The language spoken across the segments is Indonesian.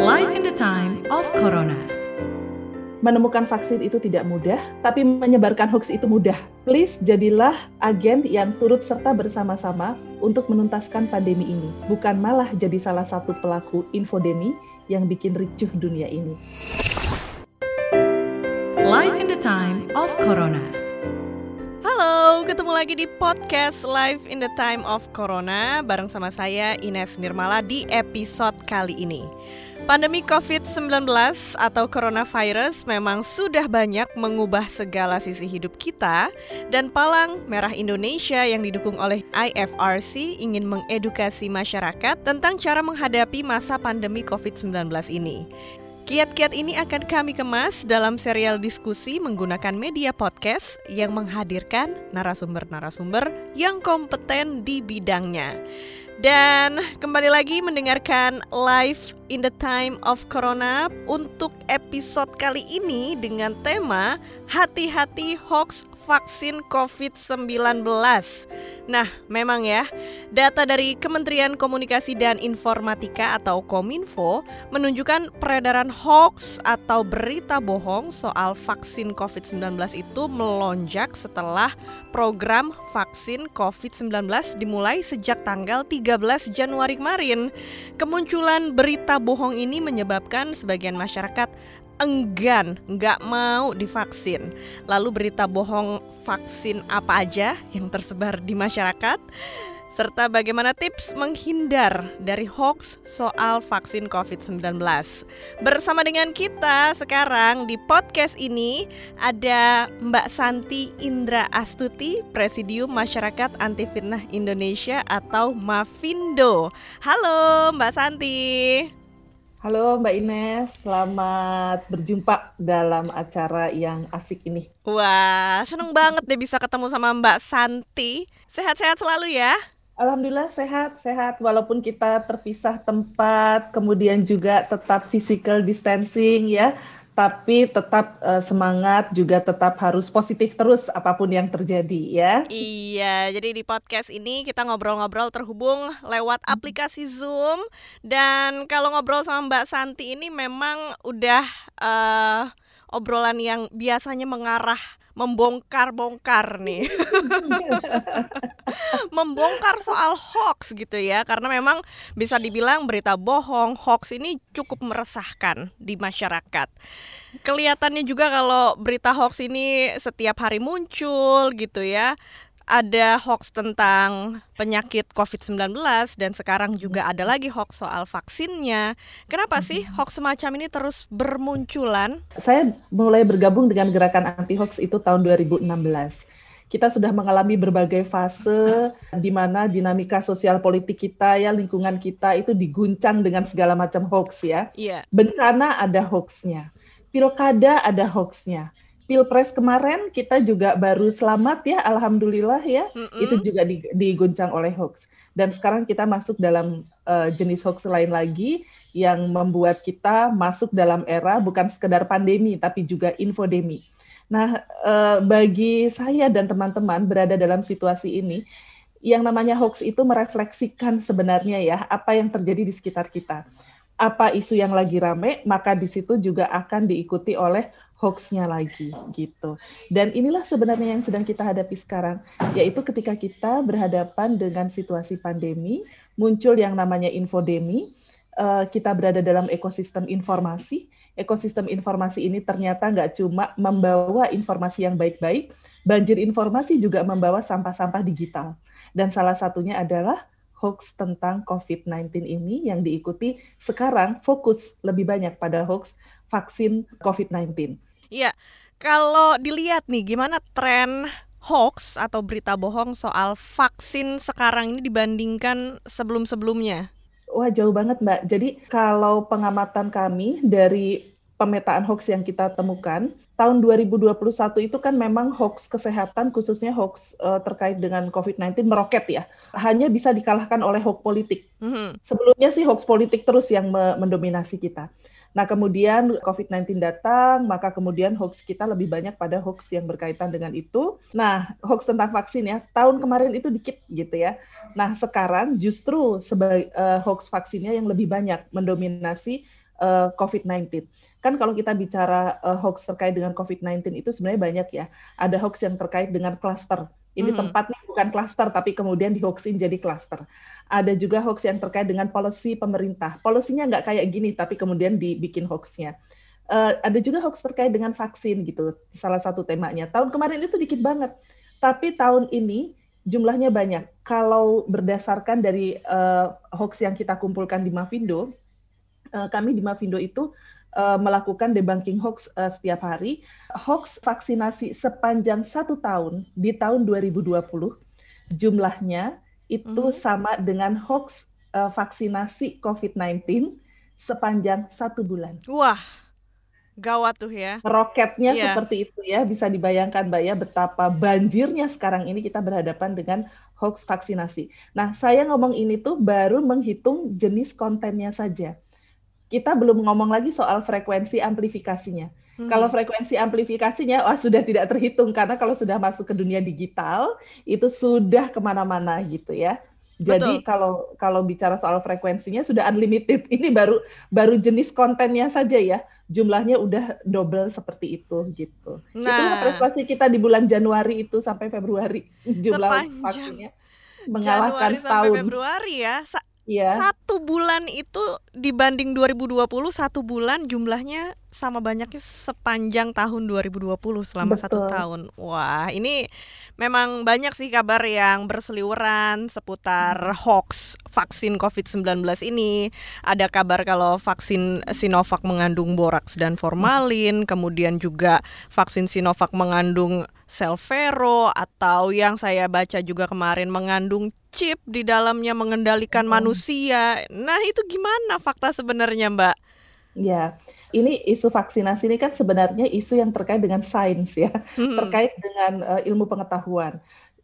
Life in the time of Corona. Menemukan vaksin itu tidak mudah, tapi menyebarkan hoax itu mudah. Please jadilah agen yang turut serta bersama-sama untuk menuntaskan pandemi ini, bukan malah jadi salah satu pelaku infodemi yang bikin ricuh dunia ini. Life in the time of Corona. Halo, ketemu lagi di podcast Live in the Time of Corona bareng sama saya Ines Nirmala di episode kali ini. Pandemi COVID-19 atau coronavirus memang sudah banyak mengubah segala sisi hidup kita dan Palang Merah Indonesia yang didukung oleh IFRC ingin mengedukasi masyarakat tentang cara menghadapi masa pandemi COVID-19 ini. Kiat-kiat ini akan kami kemas dalam serial diskusi menggunakan media podcast yang menghadirkan narasumber-narasumber yang kompeten di bidangnya. Dan kembali lagi mendengarkan live in the time of corona untuk episode kali ini dengan tema hati-hati hoax vaksin COVID-19. Nah, memang ya, data dari Kementerian Komunikasi dan Informatika atau Kominfo menunjukkan peredaran hoax atau berita bohong soal vaksin COVID-19 itu melonjak setelah program vaksin COVID-19 dimulai sejak tanggal 13 Januari kemarin. Kemunculan berita bohong ini menyebabkan sebagian masyarakat enggan, nggak mau divaksin. Lalu berita bohong vaksin apa aja yang tersebar di masyarakat? serta bagaimana tips menghindar dari hoax soal vaksin COVID-19. Bersama dengan kita sekarang di podcast ini ada Mbak Santi Indra Astuti, Presidium Masyarakat Anti Fitnah Indonesia atau Mafindo. Halo Mbak Santi. Halo Mbak Ines, selamat berjumpa dalam acara yang asik ini. Wah, seneng banget deh bisa ketemu sama Mbak Santi. Sehat-sehat selalu ya. Alhamdulillah sehat, sehat. Walaupun kita terpisah tempat, kemudian juga tetap physical distancing ya, tapi tetap uh, semangat juga tetap harus positif terus apa pun yang terjadi ya. Iya, jadi di podcast ini kita ngobrol-ngobrol terhubung lewat aplikasi Zoom dan kalau ngobrol sama Mbak Santi ini memang udah uh, obrolan yang biasanya mengarah membongkar-bongkar nih. membongkar soal hoax gitu ya karena memang bisa dibilang berita bohong, hoax ini cukup meresahkan di masyarakat. Kelihatannya juga kalau berita hoax ini setiap hari muncul gitu ya ada hoax tentang penyakit COVID-19 dan sekarang juga ada lagi hoax soal vaksinnya. Kenapa sih hoax semacam ini terus bermunculan? Saya mulai bergabung dengan gerakan anti hoax itu tahun 2016 kita sudah mengalami berbagai fase di mana dinamika sosial politik kita ya lingkungan kita itu diguncang dengan segala macam hoax ya. Iya. Bencana ada hoaxnya, pilkada ada hoaxnya, pilpres kemarin kita juga baru selamat ya, alhamdulillah ya, mm -mm. itu juga diguncang oleh hoax. Dan sekarang kita masuk dalam uh, jenis hoax lain lagi yang membuat kita masuk dalam era bukan sekedar pandemi tapi juga infodemi. Nah, uh, bagi saya dan teman-teman berada dalam situasi ini, yang namanya hoax itu merefleksikan sebenarnya ya apa yang terjadi di sekitar kita. Apa isu yang lagi rame, maka di situ juga akan diikuti oleh hoaxnya lagi gitu. Dan inilah sebenarnya yang sedang kita hadapi sekarang, yaitu ketika kita berhadapan dengan situasi pandemi, muncul yang namanya infodemi, uh, kita berada dalam ekosistem informasi. Ekosistem informasi ini ternyata nggak cuma membawa informasi yang baik-baik, banjir informasi juga membawa sampah-sampah digital. Dan salah satunya adalah hoax tentang COVID-19 ini yang diikuti sekarang fokus lebih banyak pada hoax vaksin COVID-19. Iya, kalau dilihat nih gimana tren hoax atau berita bohong soal vaksin sekarang ini dibandingkan sebelum-sebelumnya? Wah jauh banget Mbak. Jadi kalau pengamatan kami dari pemetaan hoax yang kita temukan, tahun 2021 itu kan memang hoax kesehatan khususnya hoax uh, terkait dengan COVID-19 meroket ya. Hanya bisa dikalahkan oleh hoax politik. Mm -hmm. Sebelumnya sih hoax politik terus yang me mendominasi kita. Nah, kemudian COVID-19 datang, maka kemudian hoax kita lebih banyak pada hoax yang berkaitan dengan itu. Nah, hoax tentang vaksin ya, tahun kemarin itu dikit gitu ya. Nah, sekarang justru sebagai uh, hoax vaksinnya yang lebih banyak mendominasi uh, COVID-19. Kan kalau kita bicara uh, hoax terkait dengan COVID-19 itu sebenarnya banyak ya. Ada hoax yang terkait dengan klaster. Ini mm-hmm. tempatnya bukan klaster, tapi kemudian dihoaxin jadi klaster. Ada juga hoax yang terkait dengan policy pemerintah. Polisinya nggak kayak gini, tapi kemudian dibikin hoaxnya. Uh, ada juga hoax terkait dengan vaksin gitu, salah satu temanya. Tahun kemarin itu dikit banget, tapi tahun ini jumlahnya banyak. Kalau berdasarkan dari uh, hoax yang kita kumpulkan di Mavindo, uh, kami di Mavindo itu uh, melakukan debunking hoax uh, setiap hari. Hoax vaksinasi sepanjang satu tahun di tahun 2020 jumlahnya itu hmm. sama dengan hoax uh, vaksinasi COVID-19 sepanjang satu bulan. Wah, gawat tuh ya. Roketnya yeah. seperti itu ya, bisa dibayangkan Mbak ya betapa banjirnya sekarang ini kita berhadapan dengan hoax vaksinasi. Nah, saya ngomong ini tuh baru menghitung jenis kontennya saja kita belum ngomong lagi soal frekuensi amplifikasinya. Hmm. Kalau frekuensi amplifikasinya, wah sudah tidak terhitung karena kalau sudah masuk ke dunia digital itu sudah ke mana-mana gitu ya. Jadi Betul. kalau kalau bicara soal frekuensinya sudah unlimited. Ini baru baru jenis kontennya saja ya. Jumlahnya udah double seperti itu gitu. Nah, Itulah prestasi kita di bulan Januari itu sampai Februari jumlah vaksinnya mengalahkan Januari sampai Februari ya. Sa Yeah. Satu bulan itu dibanding 2020 satu bulan jumlahnya sama banyaknya sepanjang tahun 2020 selama Betul. satu tahun. Wah, ini memang banyak sih kabar yang berseliweran seputar hmm. hoax vaksin COVID-19 ini. Ada kabar kalau vaksin Sinovac mengandung boraks dan formalin, hmm. kemudian juga vaksin Sinovac mengandung sel vero atau yang saya baca juga kemarin mengandung chip di dalamnya mengendalikan hmm. manusia. Nah, itu gimana fakta sebenarnya, Mbak? Ya, ini isu vaksinasi ini kan sebenarnya isu yang terkait dengan sains ya, hmm. terkait dengan uh, ilmu pengetahuan.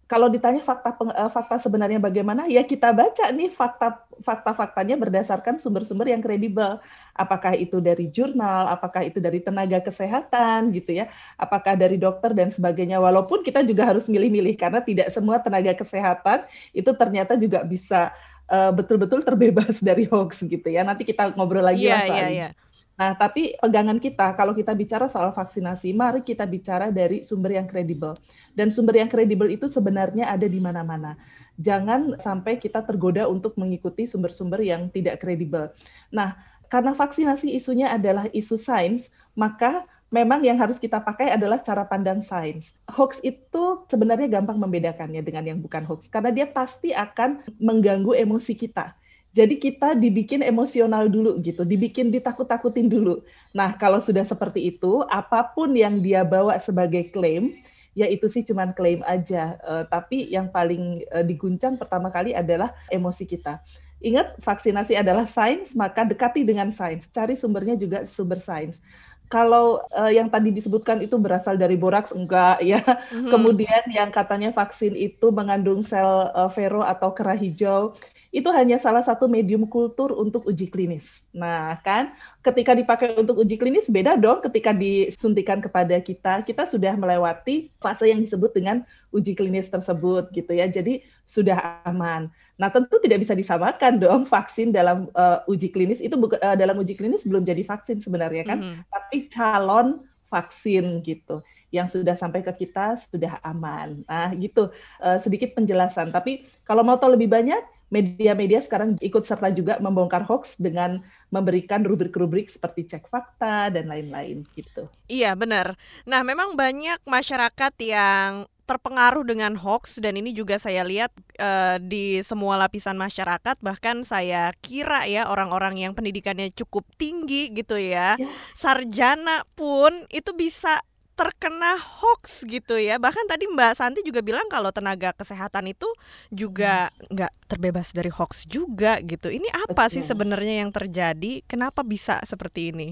Kalau ditanya fakta uh, fakta sebenarnya bagaimana, ya kita baca nih fakta fakta-faktanya berdasarkan sumber-sumber yang kredibel. Apakah itu dari jurnal, apakah itu dari tenaga kesehatan gitu ya, apakah dari dokter dan sebagainya. Walaupun kita juga harus milih-milih karena tidak semua tenaga kesehatan itu ternyata juga bisa uh, betul-betul terbebas dari hoax gitu ya. Nanti kita ngobrol lagi yeah, ya yeah, yeah. Nah, tapi pegangan kita kalau kita bicara soal vaksinasi, mari kita bicara dari sumber yang kredibel. Dan sumber yang kredibel itu sebenarnya ada di mana-mana. Jangan sampai kita tergoda untuk mengikuti sumber-sumber yang tidak kredibel. Nah, karena vaksinasi isunya adalah isu sains, maka memang yang harus kita pakai adalah cara pandang sains. Hoax itu sebenarnya gampang membedakannya dengan yang bukan hoax karena dia pasti akan mengganggu emosi kita jadi kita dibikin emosional dulu gitu, dibikin ditakut-takutin dulu. Nah, kalau sudah seperti itu, apa pun yang dia bawa sebagai klaim, ya itu sih cuman klaim aja. Uh, tapi yang paling uh, diguncang pertama kali adalah emosi kita. Ingat, vaksinasi adalah sains, maka dekati dengan sains. Cari sumbernya juga sumber sains kalau uh, yang tadi disebutkan itu berasal dari boraks enggak ya. Mm-hmm. Kemudian yang katanya vaksin itu mengandung sel uh, vero atau kerah hijau itu hanya salah satu medium kultur untuk uji klinis. Nah, kan ketika dipakai untuk uji klinis beda dong ketika disuntikan kepada kita. Kita sudah melewati fase yang disebut dengan uji klinis tersebut gitu ya. Jadi sudah aman. Nah, tentu tidak bisa disamakan dong vaksin dalam uh, uji klinis itu uh, dalam uji klinis belum jadi vaksin sebenarnya kan, mm -hmm. tapi calon vaksin gitu yang sudah sampai ke kita sudah aman. Nah, gitu uh, sedikit penjelasan. Tapi kalau mau tahu lebih banyak media-media sekarang ikut serta juga membongkar hoax dengan memberikan rubrik-rubrik seperti cek fakta dan lain-lain gitu. Iya benar. Nah memang banyak masyarakat yang terpengaruh dengan hoax dan ini juga saya lihat uh, di semua lapisan masyarakat bahkan saya kira ya orang-orang yang pendidikannya cukup tinggi gitu ya, ya. sarjana pun itu bisa terkena hoax gitu ya. Bahkan tadi Mbak Santi juga bilang kalau tenaga kesehatan itu juga hmm. nggak terbebas dari hoax juga gitu. Ini apa Betul. sih sebenarnya yang terjadi? Kenapa bisa seperti ini?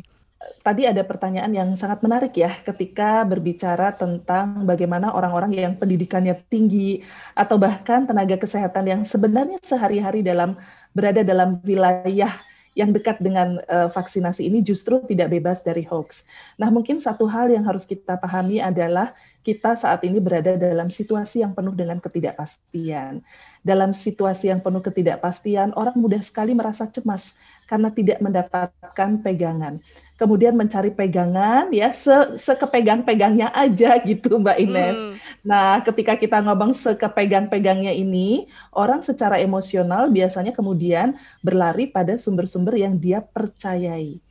Tadi ada pertanyaan yang sangat menarik ya ketika berbicara tentang bagaimana orang-orang yang pendidikannya tinggi atau bahkan tenaga kesehatan yang sebenarnya sehari-hari dalam berada dalam wilayah yang dekat dengan uh, vaksinasi ini justru tidak bebas dari hoax. Nah, mungkin satu hal yang harus kita pahami adalah kita saat ini berada dalam situasi yang penuh dengan ketidakpastian. Dalam situasi yang penuh ketidakpastian, orang mudah sekali merasa cemas karena tidak mendapatkan pegangan. Kemudian mencari pegangan ya se sekepegang-pegangnya aja gitu Mbak Ines. Hmm. Nah, ketika kita ngomong sekepegang-pegangnya ini, orang secara emosional biasanya kemudian berlari pada sumber-sumber yang dia percayai.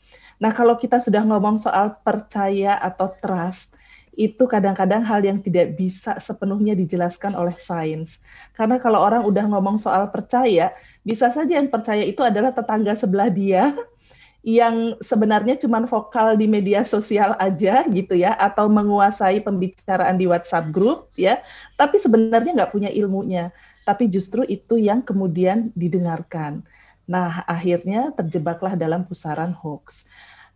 Nah, kalau kita sudah ngomong soal percaya atau trust, itu kadang-kadang hal yang tidak bisa sepenuhnya dijelaskan oleh sains. Karena kalau orang udah ngomong soal percaya, bisa saja yang percaya itu adalah tetangga sebelah dia yang sebenarnya cuma vokal di media sosial aja gitu ya, atau menguasai pembicaraan di WhatsApp group ya, tapi sebenarnya nggak punya ilmunya. Tapi justru itu yang kemudian didengarkan. Nah, akhirnya terjebaklah dalam pusaran hoax.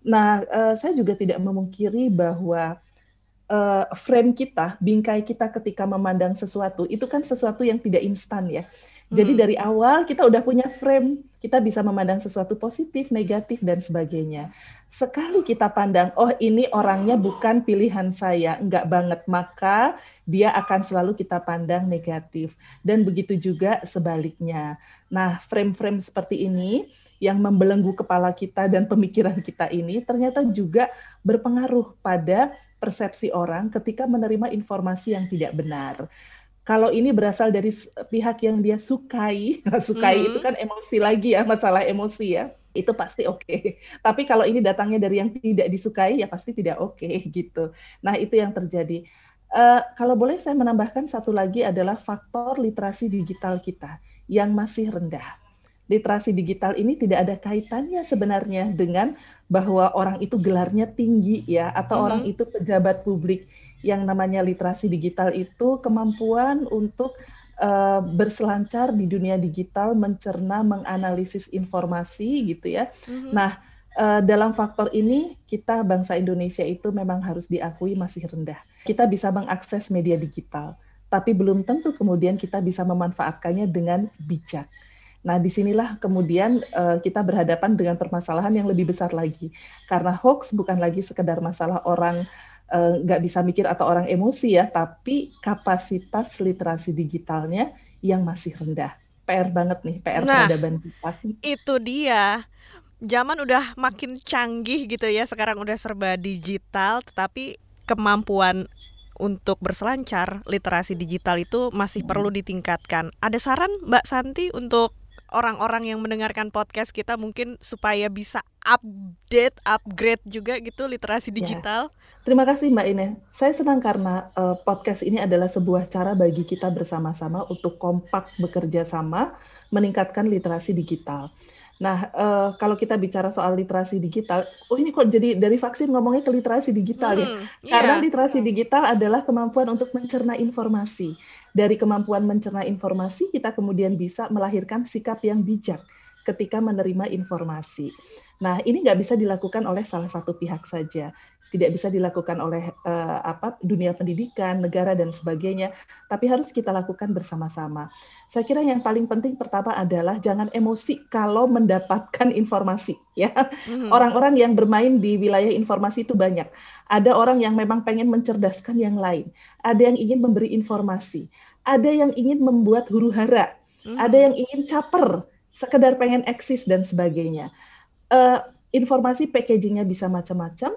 Nah, uh, saya juga tidak memungkiri bahwa uh, frame kita, bingkai kita ketika memandang sesuatu itu kan sesuatu yang tidak instan ya. Jadi hmm. dari awal kita udah punya frame, kita bisa memandang sesuatu positif, negatif dan sebagainya. Sekali kita pandang, oh ini orangnya bukan pilihan saya, enggak banget, maka dia akan selalu kita pandang negatif. Dan begitu juga sebaliknya. Nah, frame-frame seperti ini yang membelenggu kepala kita dan pemikiran kita ini ternyata juga berpengaruh pada persepsi orang ketika menerima informasi yang tidak benar. Kalau ini berasal dari pihak yang dia sukai, sukai mm -hmm. itu kan emosi lagi ya, masalah emosi ya, itu pasti oke. Okay. Tapi kalau ini datangnya dari yang tidak disukai, ya pasti tidak oke okay, gitu. Nah itu yang terjadi. Uh, kalau boleh saya menambahkan satu lagi adalah faktor literasi digital kita yang masih rendah literasi digital ini tidak ada kaitannya sebenarnya dengan bahwa orang itu gelarnya tinggi ya atau mm -hmm. orang itu pejabat publik yang namanya literasi digital itu kemampuan untuk uh, berselancar di dunia digital mencerna menganalisis informasi gitu ya. Mm -hmm. Nah, uh, dalam faktor ini kita bangsa Indonesia itu memang harus diakui masih rendah. Kita bisa mengakses media digital, tapi belum tentu kemudian kita bisa memanfaatkannya dengan bijak. Nah, di sinilah kemudian uh, kita berhadapan dengan permasalahan yang lebih besar lagi. Karena hoax bukan lagi sekedar masalah orang eh, nggak uh, bisa mikir atau orang emosi ya, tapi kapasitas literasi digitalnya yang masih rendah. PR banget nih, PR nah, peradaban kita. Itu dia. Zaman udah makin canggih gitu ya, sekarang udah serba digital, tetapi kemampuan untuk berselancar literasi digital itu masih perlu ditingkatkan. Ada saran Mbak Santi untuk orang-orang yang mendengarkan podcast kita mungkin supaya bisa update, upgrade juga gitu literasi ya. digital. Ya. Terima kasih Mbak Ine. Saya senang karena uh, podcast ini adalah sebuah cara bagi kita bersama-sama untuk kompak bekerja sama meningkatkan literasi digital. Nah, uh, kalau kita bicara soal literasi digital, oh ini kok jadi dari vaksin ngomongnya ke literasi digital ya? hmm, ya? Karena yeah. literasi digital adalah kemampuan untuk mencerna informasi. Dari kemampuan mencerna informasi, kita kemudian bisa melahirkan sikap yang bijak ketika menerima informasi. Nah, ini nggak bisa dilakukan oleh salah satu pihak saja tidak bisa dilakukan oleh uh, apa dunia pendidikan, negara dan sebagainya, tapi harus kita lakukan bersama-sama. Saya kira yang paling penting pertama adalah jangan emosi kalau mendapatkan informasi ya. Mm-hmm. Orang-orang yang bermain di wilayah informasi itu banyak. Ada orang yang memang pengen mencerdaskan yang lain, ada yang ingin memberi informasi, ada yang ingin membuat huru-hara, mm-hmm. ada yang ingin caper, sekedar pengen eksis dan sebagainya. Uh, informasi packagingnya bisa macam-macam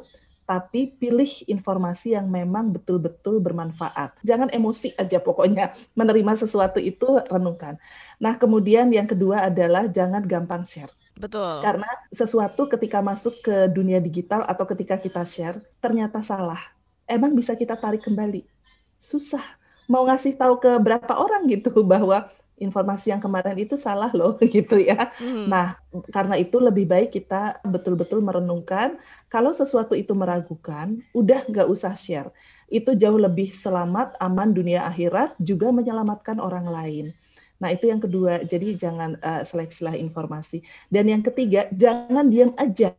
tapi pilih informasi yang memang betul-betul bermanfaat. Jangan emosi aja pokoknya menerima sesuatu itu renungkan. Nah, kemudian yang kedua adalah jangan gampang share. Betul. Karena sesuatu ketika masuk ke dunia digital atau ketika kita share ternyata salah. Emang bisa kita tarik kembali. Susah. Mau ngasih tahu ke berapa orang gitu bahwa informasi yang kemarin itu salah loh gitu ya. Hmm. Nah, karena itu lebih baik kita betul-betul merenungkan kalau sesuatu itu meragukan, udah nggak usah share. Itu jauh lebih selamat, aman dunia akhirat, juga menyelamatkan orang lain. Nah, itu yang kedua. Jadi jangan uh, seleksilah informasi. Dan yang ketiga, jangan diam aja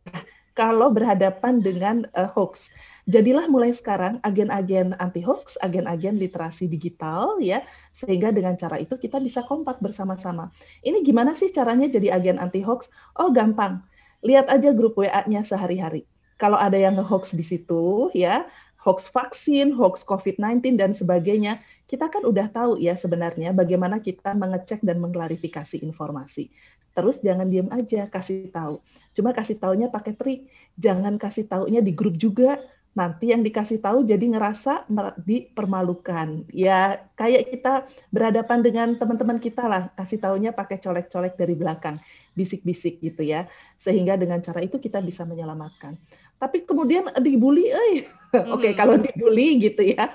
kalau berhadapan dengan uh, hoax. Jadilah mulai sekarang agen-agen anti hoax, agen-agen literasi digital ya, sehingga dengan cara itu kita bisa kompak bersama-sama. Ini gimana sih caranya jadi agen anti hoax? Oh, gampang. Lihat aja grup WA-nya sehari-hari. Kalau ada yang nge-hoax di situ ya, hoax vaksin, hoax COVID-19 dan sebagainya, kita kan udah tahu ya sebenarnya bagaimana kita mengecek dan mengklarifikasi informasi. Terus jangan diam aja, kasih tahu. Cuma kasih taunya pakai trik, jangan kasih taunya di grup juga. Nanti yang dikasih tahu jadi ngerasa dipermalukan. Ya kayak kita berhadapan dengan teman-teman kita lah, kasih taunya pakai colek-colek dari belakang, bisik-bisik gitu ya. Sehingga dengan cara itu kita bisa menyelamatkan tapi kemudian dibully, eh. Mm. Oke, okay, kalau dibully gitu ya,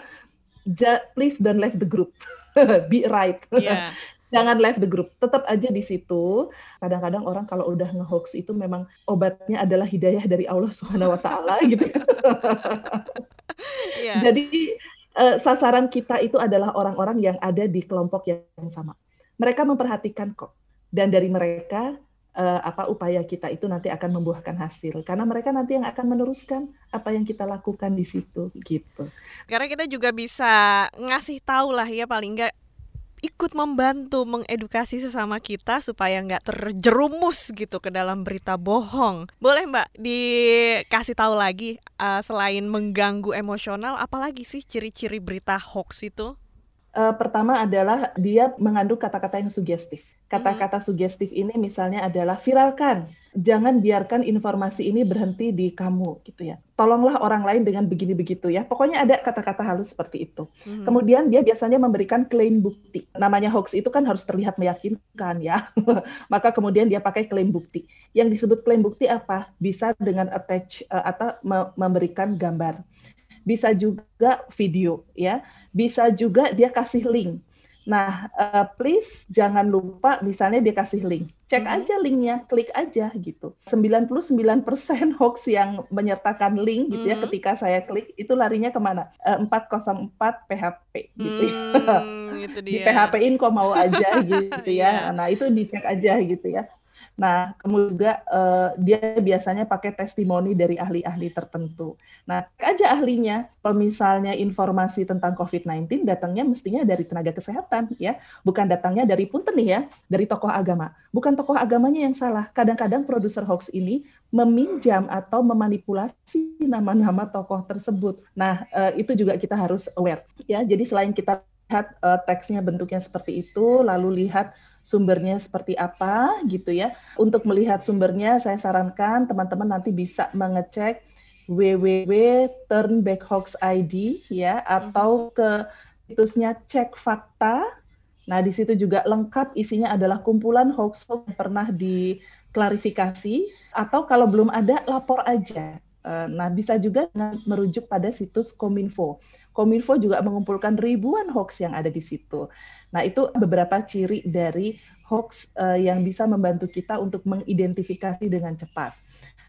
please don't leave the group. Be right. Yeah. Jangan leave the group, tetap aja di situ. Kadang-kadang orang kalau udah ngehoax itu memang obatnya adalah hidayah dari Allah Subhanahu wa taala gitu. yeah. Jadi uh, sasaran kita itu adalah orang-orang yang ada di kelompok yang sama. Mereka memperhatikan kok. Dan dari mereka uh, apa upaya kita itu nanti akan membuahkan hasil karena mereka nanti yang akan meneruskan apa yang kita lakukan di situ gitu. Karena kita juga bisa ngasih tahu lah ya paling enggak ikut membantu mengedukasi sesama kita supaya nggak terjerumus gitu ke dalam berita bohong. Boleh Mbak dikasih tahu lagi uh, selain mengganggu emosional, apalagi sih ciri-ciri berita hoax itu? Uh, pertama adalah dia mengandung kata-kata yang sugestif. Kata-kata sugestif ini misalnya adalah viralkan. Jangan biarkan informasi ini berhenti di kamu gitu ya. Tolonglah orang lain dengan begini begitu ya. Pokoknya ada kata-kata halus seperti itu. Hmm. Kemudian dia biasanya memberikan klaim bukti. Namanya hoax itu kan harus terlihat meyakinkan ya. Maka kemudian dia pakai klaim bukti. Yang disebut klaim bukti apa? Bisa dengan attach uh, atau memberikan gambar. Bisa juga video ya. Bisa juga dia kasih link Nah, uh, please jangan lupa misalnya dia kasih link. Cek hmm. aja linknya, klik aja gitu. 99% hoax yang menyertakan link gitu ya hmm. ketika saya klik itu larinya ke mana? Uh, 404 PHP gitu ya. Hmm, itu dia. Di PHP-in kok mau aja gitu ya. Iya. Nah, itu dicek aja gitu ya. Nah, kemudian juga uh, dia biasanya pakai testimoni dari ahli-ahli tertentu. Nah, aja ahlinya, misalnya informasi tentang COVID-19 datangnya mestinya dari tenaga kesehatan ya, bukan datangnya dari punten nih ya, dari tokoh agama. Bukan tokoh agamanya yang salah. Kadang-kadang produser hoax ini meminjam atau memanipulasi nama-nama tokoh tersebut. Nah, uh, itu juga kita harus aware ya. Jadi selain kita lihat uh, teksnya bentuknya seperti itu, lalu lihat sumbernya seperti apa gitu ya. Untuk melihat sumbernya saya sarankan teman-teman nanti bisa mengecek www.turnbackhoax.id ya atau mhm. ke situsnya cek fakta. Nah, di situ juga lengkap isinya adalah kumpulan hoax hoax yang pernah diklarifikasi atau kalau belum ada lapor aja. Eh, nah, bisa juga merujuk pada situs Kominfo. Kominfo juga mengumpulkan ribuan hoax yang ada di situ. Nah, itu beberapa ciri dari hoax uh, yang bisa membantu kita untuk mengidentifikasi dengan cepat.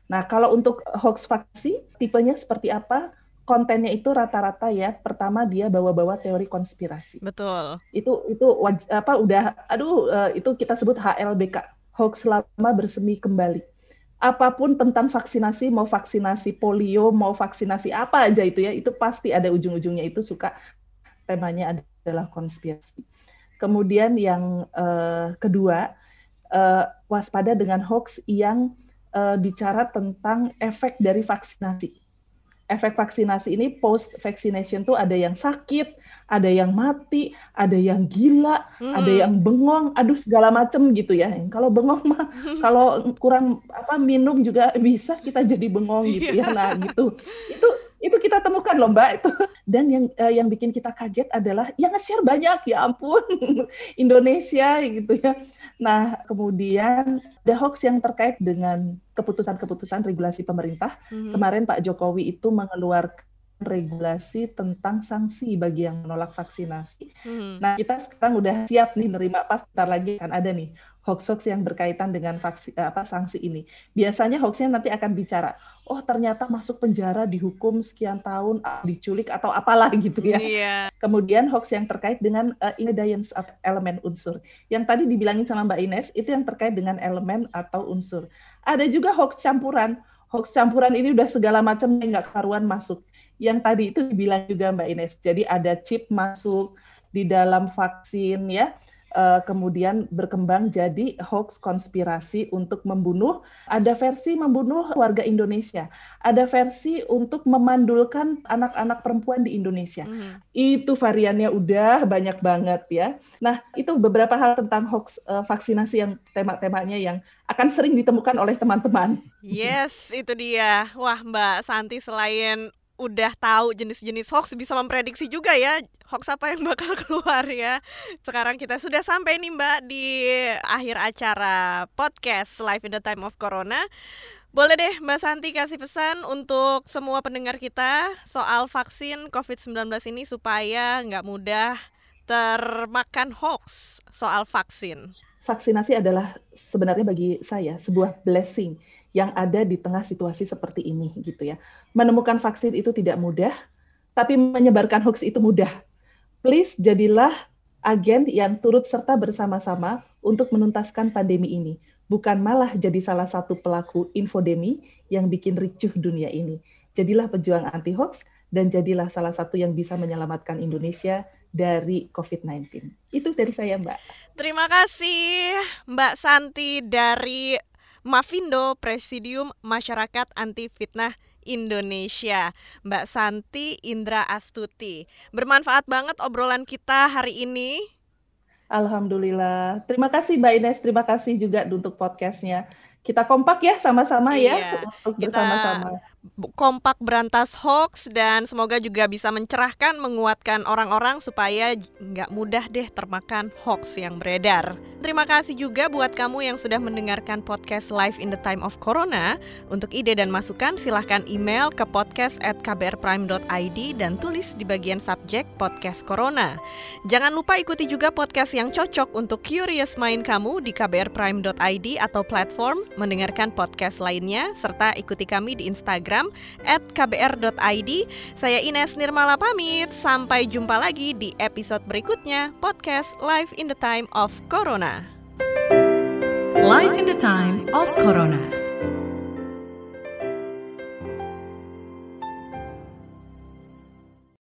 Nah, kalau untuk hoax faksi, tipenya seperti apa? Kontennya itu rata-rata ya. Pertama dia bawa-bawa teori konspirasi. Betul. Itu itu apa udah aduh uh, itu kita sebut HLBK, hoax lama bersemi kembali apa pun tentang vaksinasi, mau vaksinasi polio, mau vaksinasi apa aja itu ya, itu pasti ada ujung-ujungnya itu suka temanya adalah konspirasi. Kemudian yang uh, kedua, uh, waspada dengan hoax yang uh, bicara tentang efek dari vaksinasi. Efek vaksinasi ini post vaccination tuh ada yang sakit, ada yang mati, ada yang gila, hmm. ada yang bengong, aduh segala macem gitu ya. Kalau bengong mah kalau kurang apa minum juga bisa kita jadi bengong gitu ya. Iya. Nah, gitu. Itu itu kita temukan loh Mbak itu. Dan yang uh, yang bikin kita kaget adalah yang nge-share banyak ya ampun Indonesia gitu ya. Nah, kemudian ada hoax yang terkait dengan keputusan-keputusan regulasi pemerintah. Hmm. Kemarin Pak Jokowi itu mengeluarkan regulasi tentang sanksi bagi yang menolak vaksinasi. Hmm. Nah, kita sekarang udah siap nih nerima pas ntar lagi akan ada nih hoax-hoax yang berkaitan dengan vaksi, eh, apa sanksi ini. Biasanya hoaxnya nanti akan bicara, oh ternyata masuk penjara dihukum sekian tahun, ah, diculik atau apalah gitu ya. Yeah. Kemudian hoax yang terkait dengan uh, ingredients of elemen unsur. Yang tadi dibilangin sama Mbak Ines itu yang terkait dengan elemen atau unsur. Ada juga hoax campuran. Hoax campuran ini udah segala macam yang nggak karuan masuk. Yang tadi itu dibilang juga Mbak Ines. Jadi ada chip masuk di dalam vaksin ya uh, kemudian berkembang jadi hoax konspirasi untuk membunuh. Ada versi membunuh warga Indonesia, ada versi untuk memandulkan anak-anak perempuan di Indonesia. Mm. Itu variannya udah banyak banget ya. Nah, itu beberapa hal tentang hoax uh, vaksinasi yang tema-temanya yang akan sering ditemukan oleh teman-teman. Yes, itu dia. Wah, Mbak Santi selain udah tahu jenis-jenis hoax bisa memprediksi juga ya hoax apa yang bakal keluar ya. Sekarang kita sudah sampai nih Mbak di akhir acara podcast Live in the Time of Corona. Boleh deh Mbak Santi kasih pesan untuk semua pendengar kita soal vaksin COVID-19 ini supaya nggak mudah termakan hoax soal vaksin. Vaksinasi adalah sebenarnya bagi saya sebuah blessing yang ada di tengah situasi seperti ini gitu ya. Menemukan vaksin itu tidak mudah, tapi menyebarkan hoax itu mudah. Please jadilah agen yang turut serta bersama-sama untuk menuntaskan pandemi ini, bukan malah jadi salah satu pelaku infodemi yang bikin ricuh dunia ini. Jadilah pejuang anti hoax dan jadilah salah satu yang bisa menyelamatkan Indonesia dari COVID-19. Itu dari saya, Mbak. Terima kasih, Mbak Santi dari Mavindo Presidium Masyarakat Anti Fitnah Indonesia, Mbak Santi Indra Astuti. Bermanfaat banget obrolan kita hari ini. Alhamdulillah. Terima kasih Mbak Ines, terima kasih juga untuk podcastnya. Kita kompak ya sama-sama ya iya, ya untuk bersama-sama kompak berantas hoax dan semoga juga bisa mencerahkan, menguatkan orang-orang supaya nggak mudah deh termakan hoax yang beredar. Terima kasih juga buat kamu yang sudah mendengarkan podcast Live in the Time of Corona. Untuk ide dan masukan silahkan email ke podcast at kbrprime.id dan tulis di bagian subjek podcast Corona. Jangan lupa ikuti juga podcast yang cocok untuk curious mind kamu di kbrprime.id atau platform mendengarkan podcast lainnya serta ikuti kami di Instagram Instagram at kbr.id. Saya Ines Nirmala pamit, sampai jumpa lagi di episode berikutnya podcast Live in the Time of Corona. Live in the Time of Corona.